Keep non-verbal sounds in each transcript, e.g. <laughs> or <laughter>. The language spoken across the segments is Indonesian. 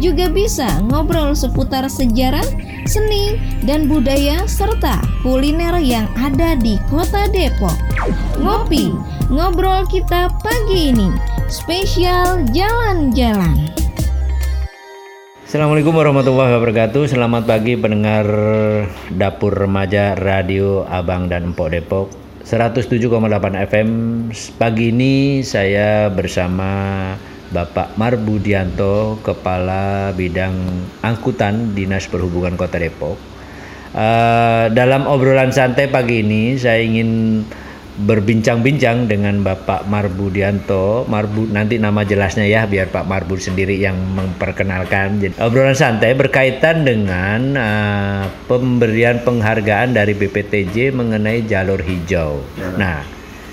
juga bisa ngobrol seputar sejarah, seni, dan budaya serta kuliner yang ada di kota Depok. Ngopi, ngobrol kita pagi ini, spesial jalan-jalan. Assalamualaikum warahmatullahi wabarakatuh Selamat pagi pendengar Dapur Remaja Radio Abang dan Empok Depok 107,8 FM Pagi ini saya bersama Bapak Marbudianto Kepala Bidang Angkutan Dinas Perhubungan Kota Depok uh, Dalam obrolan santai pagi ini saya ingin berbincang-bincang dengan Bapak Marbudianto. Marbu nanti nama jelasnya ya biar Pak Marbu sendiri yang memperkenalkan. Jadi, obrolan santai berkaitan dengan uh, pemberian penghargaan dari BPTJ mengenai jalur hijau. Ya. Nah,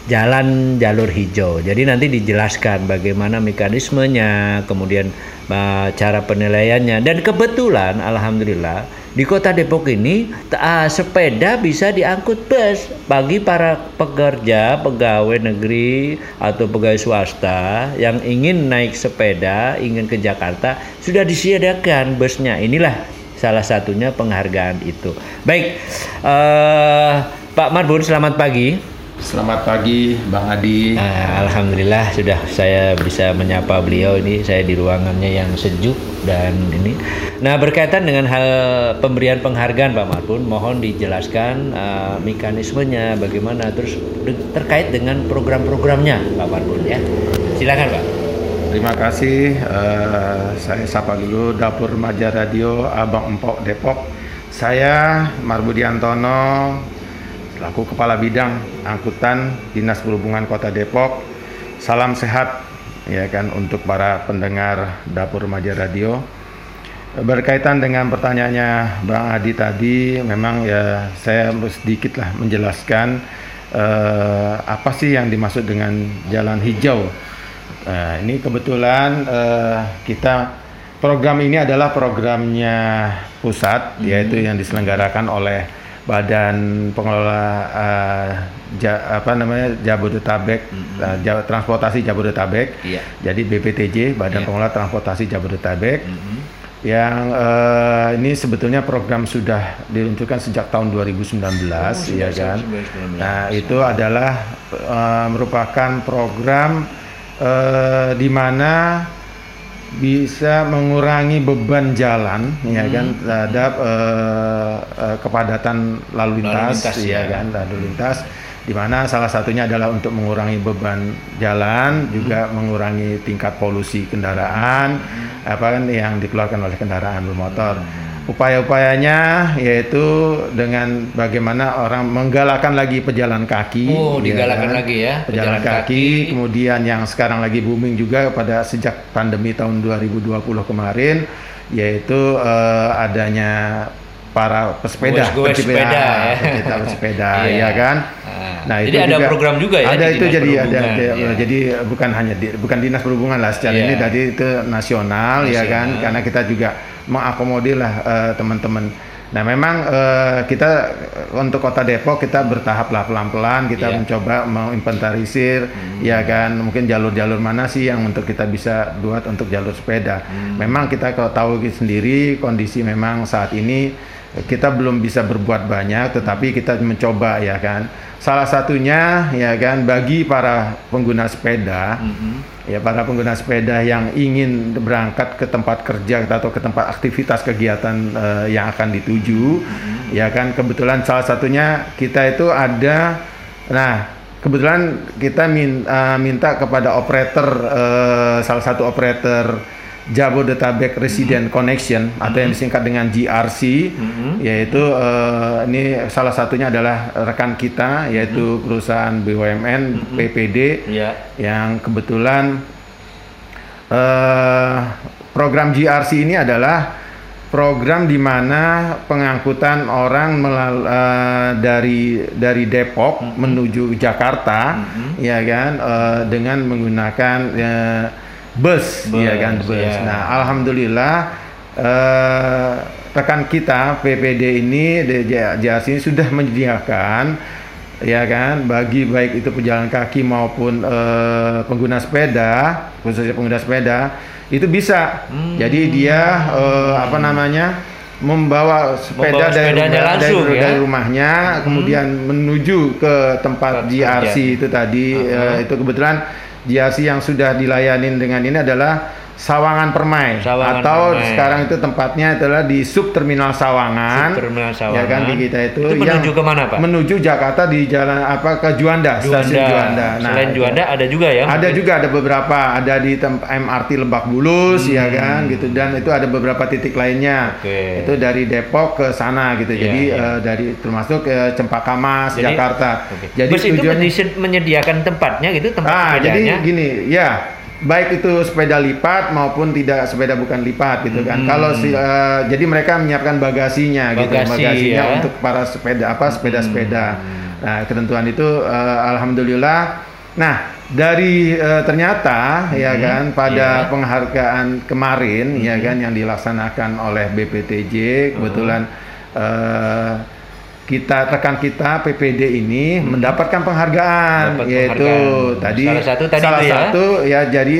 jalan jalur hijau. Jadi nanti dijelaskan bagaimana mekanismenya, kemudian uh, cara penilaiannya dan kebetulan alhamdulillah di kota Depok ini uh, sepeda bisa diangkut bus bagi para pekerja, pegawai negeri atau pegawai swasta yang ingin naik sepeda, ingin ke Jakarta sudah disediakan busnya. Inilah salah satunya penghargaan itu. Baik, uh, Pak Marbun, selamat pagi. Selamat pagi, Bang Adi. Nah, Alhamdulillah sudah saya bisa menyapa beliau ini. Saya di ruangannya yang sejuk dan ini. Nah, berkaitan dengan hal pemberian penghargaan, Pak Marbun, mohon dijelaskan uh, mekanismenya, bagaimana, terus terkait dengan program-programnya, Pak Marbun ya. Silakan, Pak. Terima kasih. Uh, saya sapa dulu Dapur Maja Radio Abang Empok Depok. Saya Marbudiantono, selaku Kepala Bidang Angkutan Dinas Perhubungan Kota Depok. Salam sehat ya kan untuk para pendengar Dapur Remaja Radio. Berkaitan dengan pertanyaannya Bang Adi tadi, memang ya saya sedikit lah menjelaskan eh, apa sih yang dimaksud dengan jalan hijau. Nah, ini kebetulan eh, kita program ini adalah programnya pusat, hmm. yaitu yang diselenggarakan oleh Badan Pengelola uh, ja, apa namanya Jabodetabek mm-hmm. uh, Transportasi Jabodetabek. Yeah. Jadi BPTJ Badan yeah. Pengelola Transportasi Jabodetabek. Mm-hmm. Yang uh, ini sebetulnya program sudah diluncurkan sejak tahun 2019 oh, ya kan. 2019. Nah, itu adalah uh, merupakan program uh, di mana bisa mengurangi beban jalan hmm. ya kan terhadap uh, uh, kepadatan lalu lintas, lalu lintas ya, ya kan lalu lintas di mana salah satunya adalah untuk mengurangi beban jalan hmm. juga mengurangi tingkat polusi kendaraan hmm. apa kan yang dikeluarkan oleh kendaraan bermotor. Hmm upaya-upayanya yaitu dengan bagaimana orang menggalakkan lagi pejalan kaki. Oh, ya digalakkan ya, lagi ya. Pejalan, pejalan kaki, kaki, kemudian yang sekarang lagi booming juga pada sejak pandemi tahun 2020 kemarin yaitu uh, adanya para pesepeda, pesepeda, pesepeda ya, pesepeda, pesepeda ya kan. Ah. Nah, jadi itu ada juga, program juga ya. Ada itu jadi ada, ada ya. jadi bukan hanya di, bukan dinas perhubungan lah secara ya. ini tadi itu nasional, nasional ya kan karena kita juga mengakomodir lah uh, teman-teman. Nah memang uh, kita untuk kota Depok kita bertahap lah pelan-pelan kita yeah. mencoba menginventarisir hmm. ya kan mungkin jalur-jalur mana sih yang untuk kita bisa buat untuk jalur sepeda. Hmm. Memang kita kalau tahu sendiri kondisi memang saat ini kita belum bisa berbuat banyak tetapi kita mencoba ya kan salah satunya ya kan bagi para pengguna sepeda mm-hmm. ya para pengguna sepeda yang ingin berangkat ke tempat kerja atau ke tempat aktivitas kegiatan uh, yang akan dituju mm-hmm. ya kan kebetulan salah satunya kita itu ada nah kebetulan kita min, uh, minta kepada operator uh, salah satu operator Jabodetabek Resident mm -hmm. Connection mm -hmm. atau yang disingkat dengan GRC mm -hmm. yaitu uh, ini salah satunya adalah rekan kita yaitu mm -hmm. perusahaan BUMN mm -hmm. PPD yeah. yang kebetulan uh, program GRC ini adalah program di mana pengangkutan orang melal- eh, dari dari Depok menuju Jakarta, ya kan, eh, dengan menggunakan eh, bus, ya kan, Bus, bus. ya. Nah, alhamdulillah eh, rekan kita PPD ini di JRC ini sudah menyediakan ya kan bagi baik itu pejalan kaki maupun eh, pengguna sepeda khususnya pengguna sepeda itu bisa Hmm. jadi dia eh, apa namanya membawa sepeda Membawa dari, rumah- langsung, dari, ya? dari rumahnya kemudian menuju ke tempat GRC itu tadi Uh-huh. eh, itu kebetulan GRC yang sudah dilayani dengan ini adalah Sawangan Permai Sawangan atau Permai. sekarang itu tempatnya adalah di sub terminal Sawangan. Subterminal Ya kan Sawangan. di kita itu, Itu menuju ke mana, Pak? Menuju Jakarta di jalan apa ke Juanda, stasiun Juanda. Nah, Selain. Juanda ada juga ya? Ada mungkin? juga ada beberapa, ada di MRT Lebak Bulus ya Hmm. kan gitu dan itu ada beberapa titik lainnya. Oke. Itu dari Depok ke sana gitu. Iya, Jadi iya. eh, dari termasuk ke Cempaka Mas, Jadi- Jakarta. Oke. Jadi Bus itu menyediakan tempatnya gitu tempat Ah, jadi gini, ya. Baik itu sepeda lipat maupun tidak sepeda bukan lipat gitu kan. Kalau si, eh, jadi mereka menyiapkan bagasinya gitu, Hmm. Bagasi, bagasinya ya. untuk para sepeda apa sepeda-sepeda. Hmm. Nah, ketentuan itu eh, alhamdulillah. Nah, dari eh, ternyata ya kan pada Iya. penghargaan kemarin ya kan yang dilaksanakan oleh BPTJ kebetulan eh, kita rekan kita PPD ini mendapatkan penghargaan Dapat yaitu penghargaan. tadi Salah satu tadi salah itu ya? satu ya jadi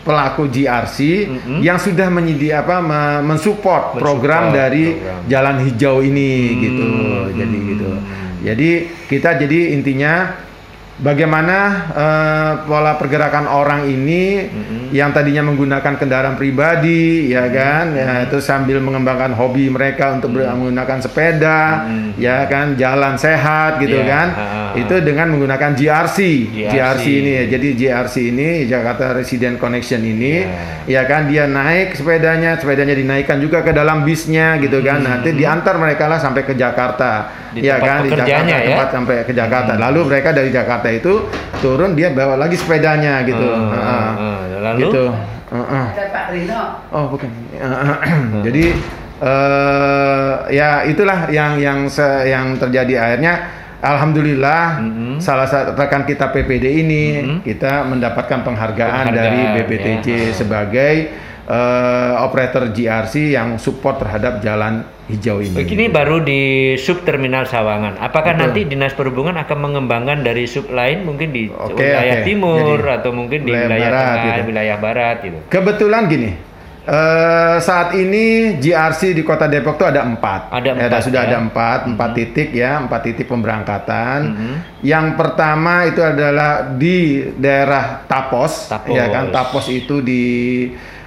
pelaku GRC Mm-mm. yang sudah menyedia apa me- mensupport Mensupport program dari program. jalan hijau ini Hmm, gitu jadi hmm. gitu jadi kita jadi intinya bagaimana eh, pola pergerakan orang ini Mm-mm. yang tadinya menggunakan kendaraan pribadi ya Hmm. kan ya itu sambil mengembangkan hobi mereka untuk ber- menggunakan sepeda Hmm. ya kan jalan sehat gitu Iya, kan ah, itu dengan menggunakan GRC GRC. GRC ini ya jadi GRC ini Jakarta Resident Connection ini Iya. ya kan dia naik sepedanya sepedanya dinaikkan juga ke dalam bisnya gitu kan nanti diantar mereka lah sampai ke Jakarta. Di ya kan di Jakarta ya? tempat sampai ke Jakarta lalu mereka dari Jakarta itu turun dia bawa lagi sepedanya gitu Ah, Heeh. ah, ah. Lalu? gitu Heeh. Ada Pak Rino. Oh bukan. <clears throat> Jadi eh ya itulah yang yang se- yang terjadi akhirnya. Alhamdulillah Mhm. salah satu rekan kita PPD ini Mhm. kita mendapatkan penghargaan, Penghargaan, dari BPTJ ya. sebagai eh, operator GRC yang support terhadap jalan hijau ini. Ini baru di sub terminal Sawangan. Apakah Betul. nanti dinas perhubungan akan mengembangkan dari sub lain mungkin di Oke, wilayah oke. timur Jadi, atau mungkin di wilayah wilayah, barat tengah, gitu. wilayah barat gitu. Kebetulan gini, eh, saat ini GRC di Kota Depok itu ada empat. Ada Ya, empat, sudah ya. ada empat, empat titik ya, empat titik pemberangkatan. Mhm. Yang pertama itu adalah di daerah Tapos, Tapos. ya kan? Tapos itu di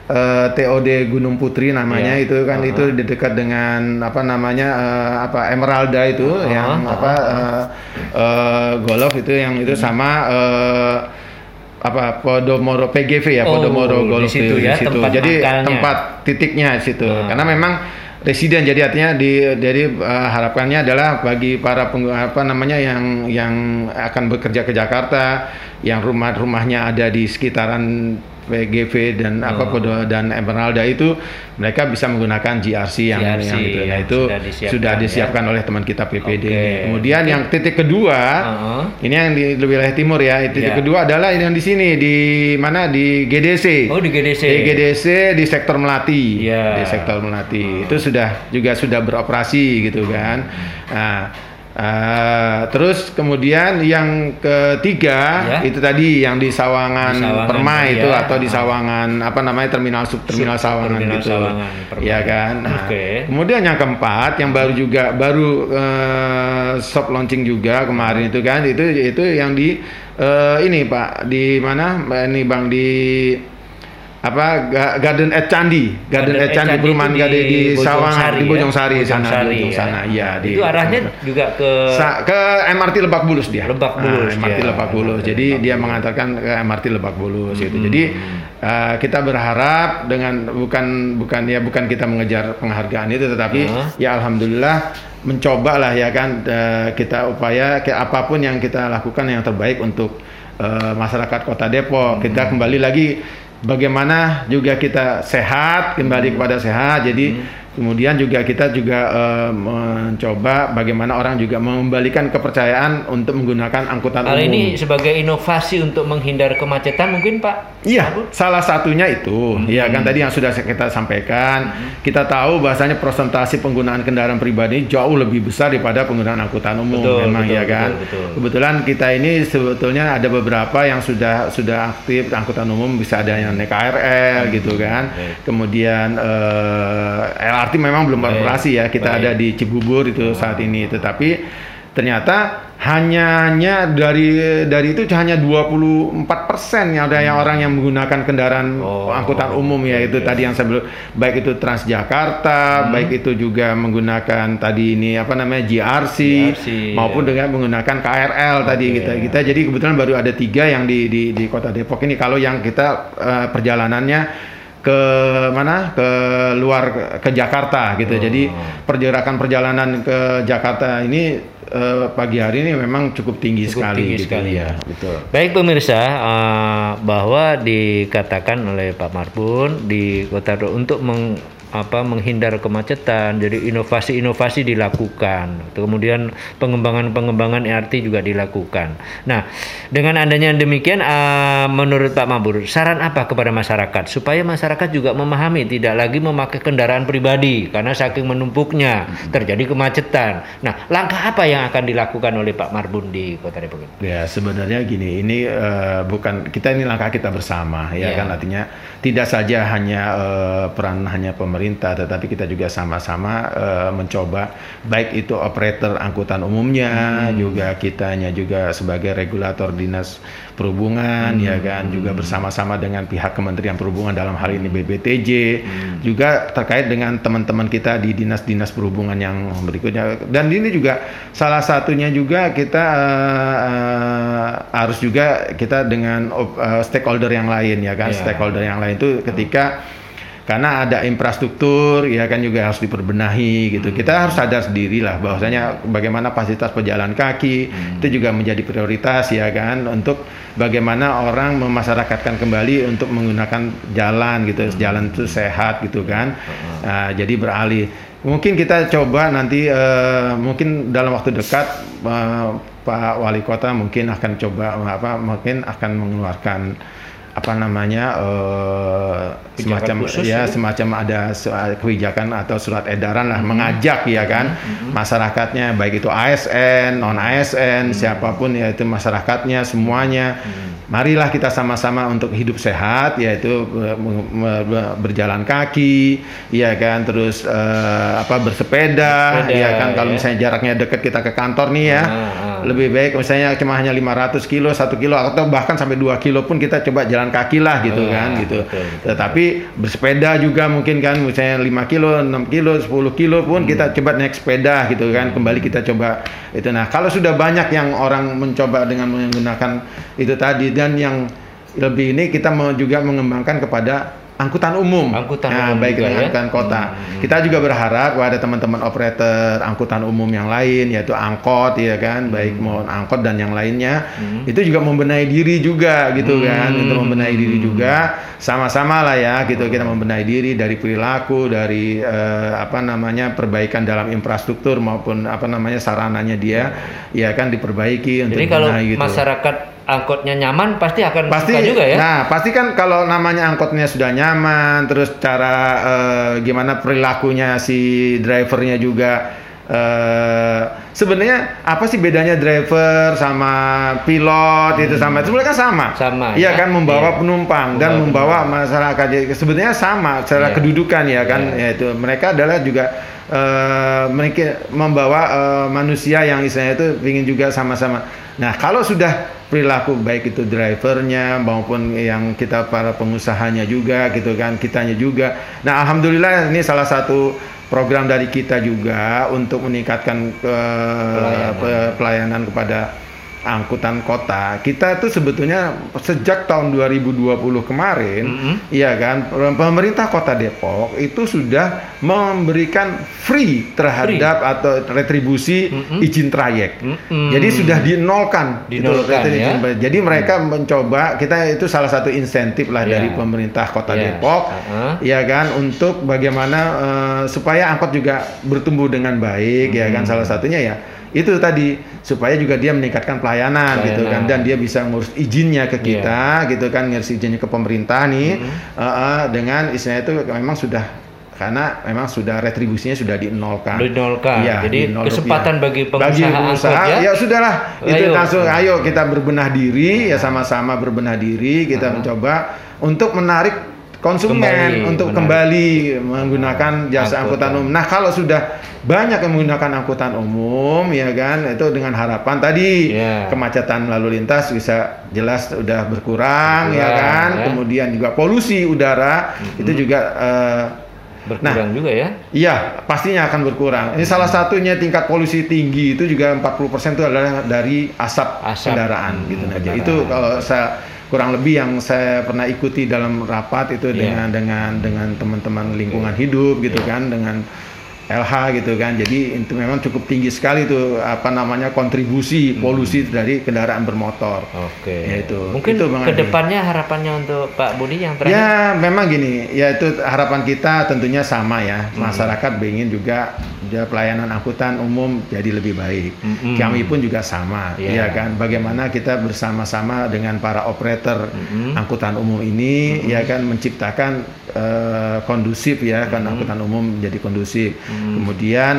eh, TOD Gunung Putri namanya Iya. itu kan Uh-huh. itu di dekat dengan apa namanya eh, apa Emeralda itu Uh-huh, yang uh-huh. apa eh, eh, golf itu yang itu sama eh, apa Podomoro PGV ya Oh, Podomoro di Golf situ ya, di situ. tempat Jadi makalnya. tempat titiknya di situ. Ah. Karena memang residen jadi artinya di jadi eh, harapannya adalah bagi para pengguna apa namanya yang yang akan bekerja ke Jakarta yang rumah-rumahnya ada di sekitaran PGV dan apa Oh. Podo dan Emeralda itu mereka bisa menggunakan GRC yang GRC yang itu. Nah, yang itu sudah disiapkan, sudah ya. disiapkan oleh teman kita PPD. Oke. Kemudian yang titik kedua Heeh. ini yang di wilayah timur ya. Titik Ya. kedua adalah yang di sini di mana di GDC. Oh di GDC. Di GDC di sektor Melati. Iya. Di sektor Melati. Itu sudah juga sudah beroperasi gitu kan. Nah, eh, terus kemudian yang ketiga Ya. itu tadi yang di Sawangan, Di Sawangan, Permai itu ya. atau di Sawangan apa namanya terminal sub terminal Sub- Sawangan terminal gitu. Sawangan, Permai. Iya kan. Nah, Oke. Kemudian yang keempat yang baru juga baru eh, soft launching juga kemarin itu kan itu itu yang di eh, ini Pak di mana ini Bang di apa Ga- Garden at Candi Garden, Garden at Candi Candi perumahan Gade di, Bojong Sawangan di ya? Bojong Sari Bojong sana Sari di Bojong ya. sana iya di Itu arahnya juga ke Sa- ke MRT Lebak Bulus dia. Lebak Bulus Ah, MRT dia. Lebak Bulus. Jadi Lebak dia Bulus. mengantarkan ke MRT Lebak Bulus Hmm. gitu. Jadi uh, kita berharap dengan bukan bukan ya bukan kita mengejar penghargaan itu tetapi Hah? ya alhamdulillah mencoba lah ya kan uh, kita upaya ke apa pun yang kita lakukan yang terbaik untuk uh, masyarakat Kota Depok. Kita Hmm. kembali lagi bagaimana juga kita sehat, kembali Hmm. kepada sehat. Jadi Kemudian juga kita juga uh, mencoba bagaimana orang juga mengembalikan kepercayaan untuk menggunakan angkutan Hal umum. ini sebagai inovasi untuk menghindar kemacetan mungkin Pak? Iya, salah satunya itu. Hmm. Ya kan tadi yang sudah kita sampaikan, kita tahu bahasanya presentasi penggunaan kendaraan pribadi jauh lebih besar daripada penggunaan angkutan umum Betul, memang betul, ya kan. betul, betul. Kebetulan kita ini sebetulnya ada beberapa yang sudah sudah aktif angkutan umum bisa ada yang naik KRL gitu kan. Baik. Kemudian eh, LRT memang belum beroperasi ya. Kita baik. ada di Cibubur itu saat ini tetapi ternyata hanya hanya dari dari itu hanya 24 persen yang ada yang orang yang menggunakan kendaraan Oh, angkutan umum ya itu oke. tadi yang saya bilang baik itu Transjakarta Hmm. baik itu juga menggunakan tadi ini apa namanya GRC, GRC, maupun ya. dengan menggunakan KRL tadi Oke. kita kita jadi kebetulan baru ada tiga yang di di, di kota Depok ini kalau yang kita eh, perjalanannya ke mana? Ke luar ke Jakarta gitu. Oh. jadi pergerakan perjalanan ke Jakarta ini eh, pagi hari ini memang cukup tinggi Cukup sekali tinggi gitu. sekali. Ya betul. Baik pemirsa, eh, bahwa dikatakan oleh Pak Marbun di Kota untuk meng, apa menghindar kemacetan, jadi inovasi-inovasi dilakukan. Kemudian pengembangan-pengembangan ERT juga dilakukan. Nah, dengan adanya demikian, eh, menurut Pak Marbun, saran apa kepada masyarakat supaya masyarakat juga memahami tidak lagi memakai kendaraan pribadi karena saking menumpuknya terjadi kemacetan. Nah, langkah apa yang akan dilakukan oleh Pak Marbun di Kota Depok ini? Ya sebenarnya gini, ini eh, bukan kita ini langkah kita bersama ya Iya. kan artinya tidak saja hanya eh, peran hanya pemerintah, tetapi kita juga sama-sama eh, mencoba baik itu operator angkutan umumnya, juga kitanya juga sebagai regulator dinas perhubungan ya kan juga bersama-sama dengan pihak Kementerian Perhubungan dalam hal ini BBTJ, juga terkait dengan teman-teman kita di dinas-dinas perhubungan yang berikutnya. Dan ini juga salah satunya juga kita eh, eh, harus juga kita dengan eh, stakeholder yang lain ya kan. Iya. stakeholder yang lain itu ketika karena ada infrastruktur ya kan juga harus diperbenahi gitu. Kita harus sadar sendiri lah bahwasanya bagaimana fasilitas pejalan kaki itu juga menjadi prioritas ya kan untuk bagaimana orang memasyarakatkan kembali untuk menggunakan jalan gitu. Jalan itu sehat gitu kan. Nah, jadi beralih. Mungkin kita coba nanti eh, mungkin dalam waktu dekat eh, Pak Wali Kota mungkin akan coba apa mungkin akan mengeluarkan apa namanya Kebijakan semacam khusus ya itu? semacam ada kebijakan atau surat edaran lah mengajak ya kan masyarakatnya baik itu ASN non ASN siapa pun yaitu masyarakatnya semuanya marilah kita sama-sama untuk hidup sehat yaitu eh, berjalan kaki ya kan terus eh, apa bersepeda, Bersepeda, ya kan kalau ya. misalnya jaraknya dekat kita ke kantor nih ya Ah, ah. Lebih baik misalnya cuma hanya 500 kilo, 1 kilo atau bahkan sampai 2 kilo pun kita coba jalan kaki lah gitu Ah, kan gitu. betul, betul. Tetapi bersepeda juga mungkin kan misalnya 5 kilo, 6 kilo, 10 kilo pun kita Hmm. coba naik sepeda gitu kan. Kembali kita coba itu. Nah, kalau sudah banyak yang orang mencoba dengan menggunakan itu tadi dan yang lebih ini kita mau juga mengembangkan kepada angkutan umum. Angkutan nah, umum baik juga dengan ya. angkutan kota. Hmm. Kita juga berharap kepada teman-teman operator angkutan umum yang lain yaitu angkot ya kan, baik Hmm. mau angkot dan yang lainnya itu juga membenahi diri juga gitu kan, Hmm. untuk membenahi diri juga sama-sama lah ya gitu kita membenahi diri dari perilaku, dari eh, apa namanya perbaikan dalam infrastruktur maupun apa namanya sarananya dia ya kan diperbaiki untuk Jadi kalau gitu. masyarakat angkotnya nyaman pasti akan pasti suka juga ya. Nah, pasti kan kalau namanya angkotnya sudah nyaman, terus cara eh, gimana perilakunya si drivernya juga eh sebenarnya apa sih bedanya driver sama pilot itu sama sebenarnya kan sama. Sama, Iya ya. kan membawa Iya. penumpang dan Membawa membawa masyarakat Jadi sebenarnya sama secara Iya. kedudukan ya kan Iya. yaitu mereka adalah juga eh, mereka membawa eh, manusia yang istilahnya itu ingin juga sama-sama. Nah kalau sudah perilaku baik itu drivernya maupun yang kita para pengusahanya juga gitu kan kitanya juga. Nah alhamdulillah ini salah satu program dari kita juga untuk meningkatkan ke Pelayanan. pe- pelayanan kepada angkutan kota kita tuh sebetulnya sejak tahun 2020 kemarin Mm-mm. iya kan pemerintah kota Depok itu sudah memberikan free terhadap atau retribusi Mm-mm. izin trayek Mm-mm. jadi sudah dinolkan gitu Dinolkan, retribusi ya. jadi mereka mencoba kita itu salah satu insentif lah Ya. dari pemerintah kota Ya. Depok Uh-huh. ya kan untuk bagaimana eh, supaya angkot juga bertumbuh dengan baik ya kan Hmm. salah satunya ya itu tadi supaya juga dia meningkatkan pelayanan, gitu kan Pelayanan. dan dia bisa ngurus izinnya ke Iya. kita gitu kan ngurus izinnya ke pemerintah nih Hmm. eh, eh, dengan istilahnya itu memang sudah karena memang sudah retribusinya sudah dinolkan. Dinolkan. Iya, Jadi dinol kesempatan rupiah. bagi pengusaha pengusaha, angkot ya. ya sudahlah itu Ayo. langsung ayo kita berbenah diri ya sama-sama berbenah diri kita mencoba untuk menarik konsumen Kembali, untuk menarik. kembali menggunakan jasa angkutan Angkutan. umum. Nah, kalau sudah banyak yang menggunakan angkutan umum ya kan itu dengan harapan tadi Iya. kemacetan lalu lintas bisa jelas udah berkurang, ya Berkurang, kan. ya. Kemudian juga polusi udara itu juga eh, Berkurang juga ya. Iya, pastinya akan berkurang. Ini salah satunya tingkat polusi tinggi itu juga 40% itu adalah dari asap, Asap. kendaraan Hmm, gitu aja. kendaraan. Itu kalau saya kurang lebih yang saya pernah ikuti dalam rapat itu Iya. dengan dengan dengan teman-teman lingkungan hidup gitu kan dengan LH gitu kan. Jadi itu memang cukup tinggi sekali tuh apa namanya kontribusi polusi dari kendaraan bermotor. Oke. Ya, itu. Mungkin Itu, ke depannya harapannya untuk Pak Budi yang terakhir. Ya, memang gini, ya itu harapan kita tentunya sama ya. Hmm. Masyarakat ingin juga ya, pelayanan angkutan umum jadi lebih baik. Mm-mm. Kami pun juga sama, Iya. ya kan. Bagaimana kita bersama-sama dengan para operator Mm-mm. angkutan umum ini, ya kan menciptakan eh, kondusif ya, kan angkutan umum menjadi kondusif. Kemudian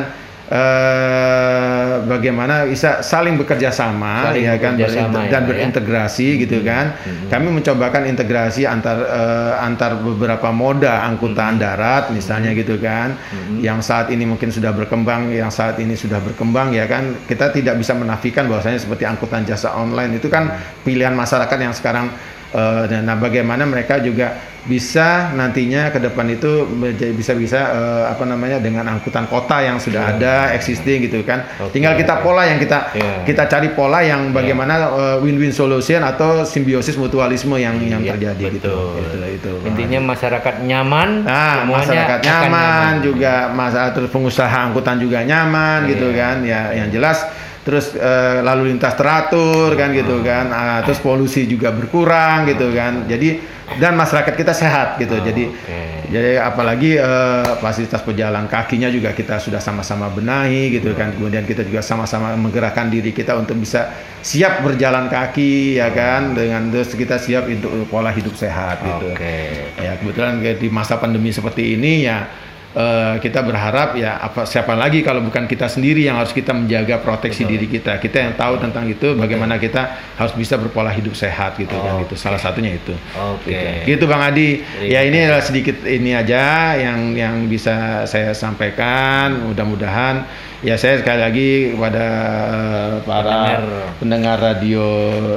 eh, bagaimana bisa saling bekerja sama, Saling ya kan, bekerja sama berinter- ya, dan ya. berintegrasi gitu kan. Kami mencobakan integrasi antar eh, antar beberapa moda angkutan darat misalnya gitu kan. Yang saat ini mungkin sudah berkembang, yang saat ini sudah berkembang ya kan. Kita tidak bisa menafikan bahwasanya seperti angkutan jasa online itu kan pilihan masyarakat yang sekarang eh, dan nah bagaimana mereka juga bisa nantinya ke depan itu bisa-bisa eh, apa namanya dengan angkutan kota yang sudah ada existing gitu kan. Oke. Tinggal kita pola yang kita Iya. kita cari pola yang bagaimana uh, win-win solution atau simbiosis mutualisme yang yang Iya, terjadi gitu. betul. Itu, itu. Intinya masyarakat nyaman, Nah, masyarakat akan nyaman, juga masalah terus pengusaha angkutan juga nyaman gitu Iya. kan. Ya yang jelas terus eh, lalu lintas teratur kan gitu kan. Ah, terus polusi juga berkurang gitu kan. Jadi dan masyarakat kita sehat gitu. Jadi Oke. jadi apalagi eh, fasilitas pejalan kakinya juga kita sudah sama-sama benahi gitu kan. Kemudian kita juga sama-sama menggerakkan diri kita untuk bisa siap berjalan kaki ya kan dengan terus kita siap untuk pola hidup sehat gitu. Oke. Ya kebetulan di masa pandemi seperti ini ya eh, kita berharap ya apa siapa lagi kalau bukan kita sendiri yang harus kita menjaga proteksi diri kita. Kita yang tahu tentang itu bagaimana kita harus bisa berpola hidup sehat gitu kan Oke. gitu. Salah satunya itu. Oke. Gitu Bang Adi. Terima Ya ini adalah sedikit ini aja yang yang bisa saya sampaikan. Mudah-mudahan ya saya sekali lagi kepada eh, para Pendengar. pendengar, radio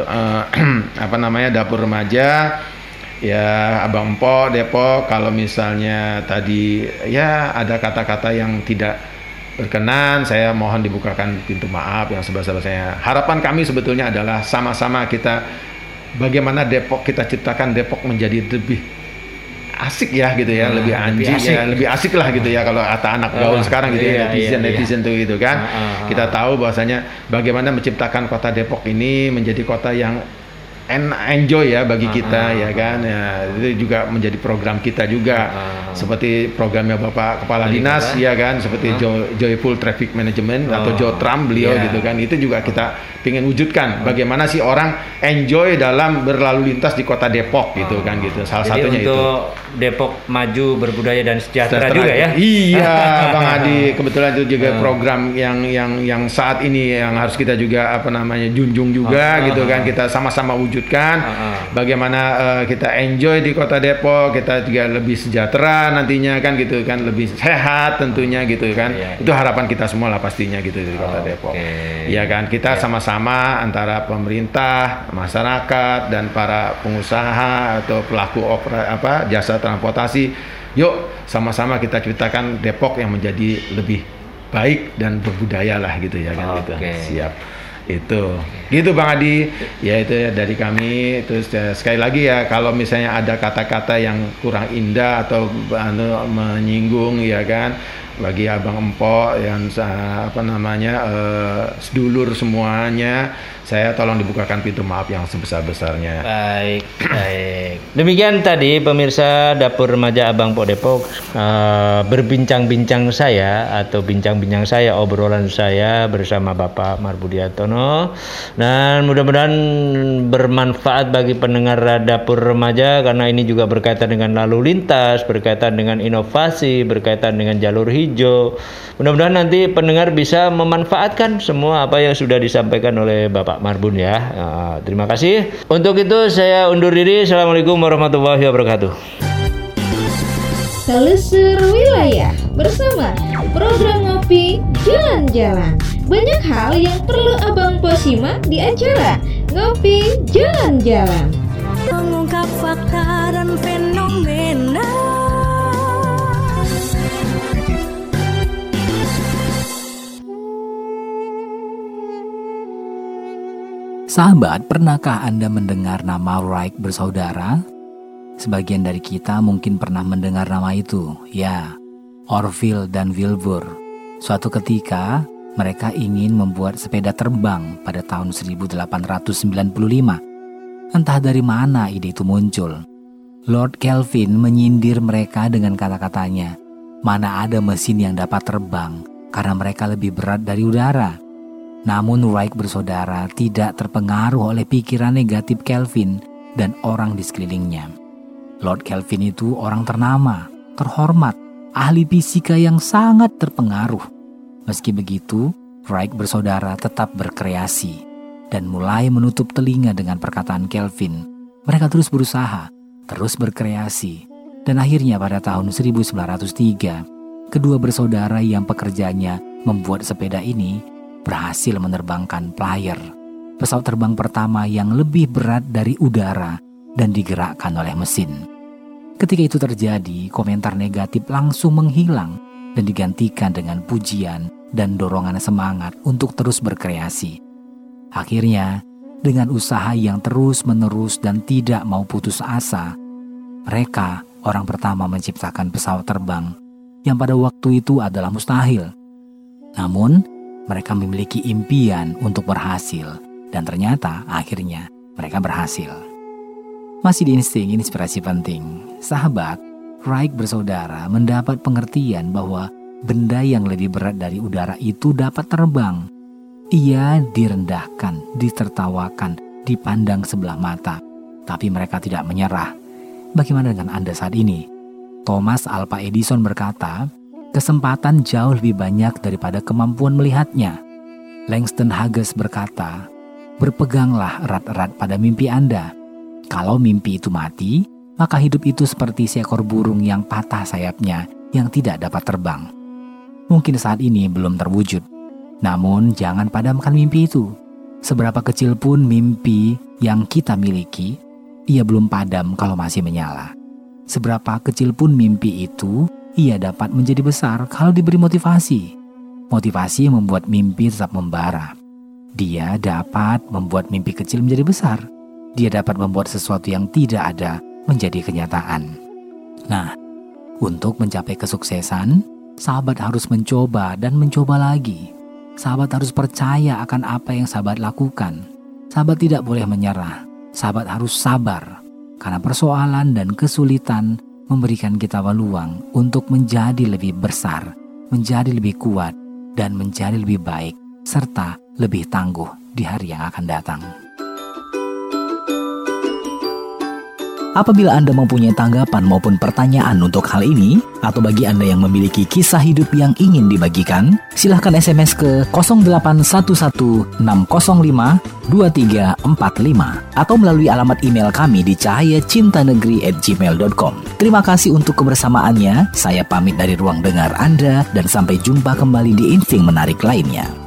eh, <clears throat> apa namanya dapur remaja ya Abang Empo Depok kalau misalnya tadi ya ada kata-kata yang tidak berkenan saya mohon dibukakan pintu maaf yang sebesar-besarnya harapan kami sebetulnya adalah sama-sama kita bagaimana Depok kita ciptakan Depok menjadi lebih asik ya gitu ya Nah, lebih lebih anjing asik. ya lebih asik lah gitu ya kalau kata anak gaul Ah, sekarang gitu iya, ya netizen iya, iya. netizen tuh gitu kan Ah, ah, ah. kita tahu bahwasanya bagaimana menciptakan kota Depok ini menjadi kota yang en- enjoy ya bagi Ah, kita ah, ya kan ya itu juga menjadi program kita juga Ah. seperti programnya Bapak Kepala Dinas ya kan seperti Jo- Joyful Traffic Management atau Oh, Jotram beliau iya. gitu kan itu juga kita ingin wujudkan bagaimana sih orang enjoy dalam berlalu lintas di kota Depok gitu kan gitu salah Jadi satunya itu untuk Depok maju berbudaya dan sejahtera, Sejahtera. juga ya. Iya, <laughs> Bang Adi. Kebetulan itu juga Ah. program yang yang yang saat ini yang harus kita juga apa namanya junjung juga Ah, gitu ah, kan. ah. Kita sama-sama wujudkan Ah, ah. bagaimana eh, kita enjoy di Kota Depok, kita juga lebih sejahtera nantinya kan gitu kan, lebih sehat tentunya gitu kan. Iya, Itu harapan kita semua lah pastinya gitu di Kota Oke. Depok. Iya kan, kita sama-sama antara pemerintah, masyarakat dan para pengusaha atau pelaku opera, apa jasa transportasi, yuk sama-sama kita ciptakan Depok yang menjadi lebih baik dan berbudaya lah gitu ya kan gitu. Oke. Siap. Itu. Gitu Bang Adi. Ya itu ya dari kami. Terus ya, sekali lagi ya kalau misalnya ada kata-kata yang kurang indah atau anu, menyinggung ya kan bagi abang empok yang apa namanya uh, sedulur semuanya saya tolong dibukakan pintu maaf yang sebesar-besarnya. Baik, baik. Demikian tadi pemirsa dapur remaja Abang Pok Depok uh, berbincang-bincang saya atau bincang-bincang saya obrolan saya bersama Bapak Marbudiatono dan mudah-mudahan bermanfaat bagi pendengar dapur remaja karena ini juga berkaitan dengan lalu lintas, berkaitan dengan inovasi, berkaitan dengan jalur hijau. Mudah-mudahan nanti pendengar bisa memanfaatkan semua apa yang sudah disampaikan oleh Bapak Marbun ya. Uh, terima kasih. Untuk itu saya undur diri. Assalamualaikum warahmatullahi wabarakatuh. Telusur Wilayah bersama program ngopi jalan-jalan. Banyak hal yang perlu Abang Posima di acara Ngopi Jalan-Jalan. Mengungkap fakta dan fenomena Sahabat, pernahkah Anda mendengar nama Wright bersaudara? Sebagian dari kita mungkin pernah mendengar nama itu, ya, Orville dan Wilbur. Suatu ketika, mereka ingin membuat sepeda terbang pada tahun 1895. Entah dari mana ide itu muncul. Lord Kelvin menyindir mereka dengan kata-katanya, mana ada mesin yang dapat terbang karena mereka lebih berat dari udara. Namun Wright bersaudara tidak terpengaruh oleh pikiran negatif Kelvin dan orang di sekelilingnya. Lord Kelvin itu orang ternama, terhormat, ahli fisika yang sangat terpengaruh. Meski begitu, Wright bersaudara tetap berkreasi dan mulai menutup telinga dengan perkataan Kelvin. Mereka terus berusaha, terus berkreasi, dan akhirnya pada tahun 1903, kedua bersaudara yang pekerjanya membuat sepeda ini berhasil menerbangkan Flyer, pesawat terbang pertama yang lebih berat dari udara dan digerakkan oleh mesin. Ketika itu terjadi, komentar negatif langsung menghilang dan digantikan dengan pujian dan dorongan semangat untuk terus berkreasi. Akhirnya, dengan usaha yang terus-menerus dan tidak mau putus asa, mereka orang pertama menciptakan pesawat terbang yang pada waktu itu adalah mustahil. Namun, mereka memiliki impian untuk berhasil, dan ternyata akhirnya mereka berhasil. Masih di insting inspirasi penting, sahabat, Wright bersaudara mendapat pengertian bahwa benda yang lebih berat dari udara itu dapat terbang. Ia direndahkan, ditertawakan, dipandang sebelah mata, tapi mereka tidak menyerah. Bagaimana dengan Anda saat ini? Thomas Alva Edison berkata, kesempatan jauh lebih banyak daripada kemampuan melihatnya. Langston Hughes berkata, berpeganglah erat-erat pada mimpi Anda. Kalau mimpi itu mati, maka hidup itu seperti seekor burung yang patah sayapnya yang tidak dapat terbang. Mungkin saat ini belum terwujud, namun jangan padamkan mimpi itu. Seberapa kecil pun mimpi yang kita miliki, ia belum padam kalau masih menyala. Seberapa kecil pun mimpi itu, ia dapat menjadi besar kalau diberi motivasi. Motivasi yang membuat mimpi tetap membara. Dia dapat membuat mimpi kecil menjadi besar. Dia dapat membuat sesuatu yang tidak ada menjadi kenyataan. Nah, untuk mencapai kesuksesan, sahabat harus mencoba dan mencoba lagi. Sahabat harus percaya akan apa yang sahabat lakukan. Sahabat tidak boleh menyerah. Sahabat harus sabar karena persoalan dan kesulitan memberikan kita peluang untuk menjadi lebih besar, menjadi lebih kuat, dan menjadi lebih baik, serta lebih tangguh di hari yang akan datang. Apabila Anda mempunyai tanggapan maupun pertanyaan untuk hal ini, atau bagi Anda yang memiliki kisah hidup yang ingin dibagikan, silahkan SMS ke 0811-605-2345 atau melalui alamat email kami di cahayacintanegeri@gmail.com. Terima kasih untuk kebersamaannya. Saya pamit dari ruang dengar Anda dan sampai jumpa kembali di insting menarik lainnya.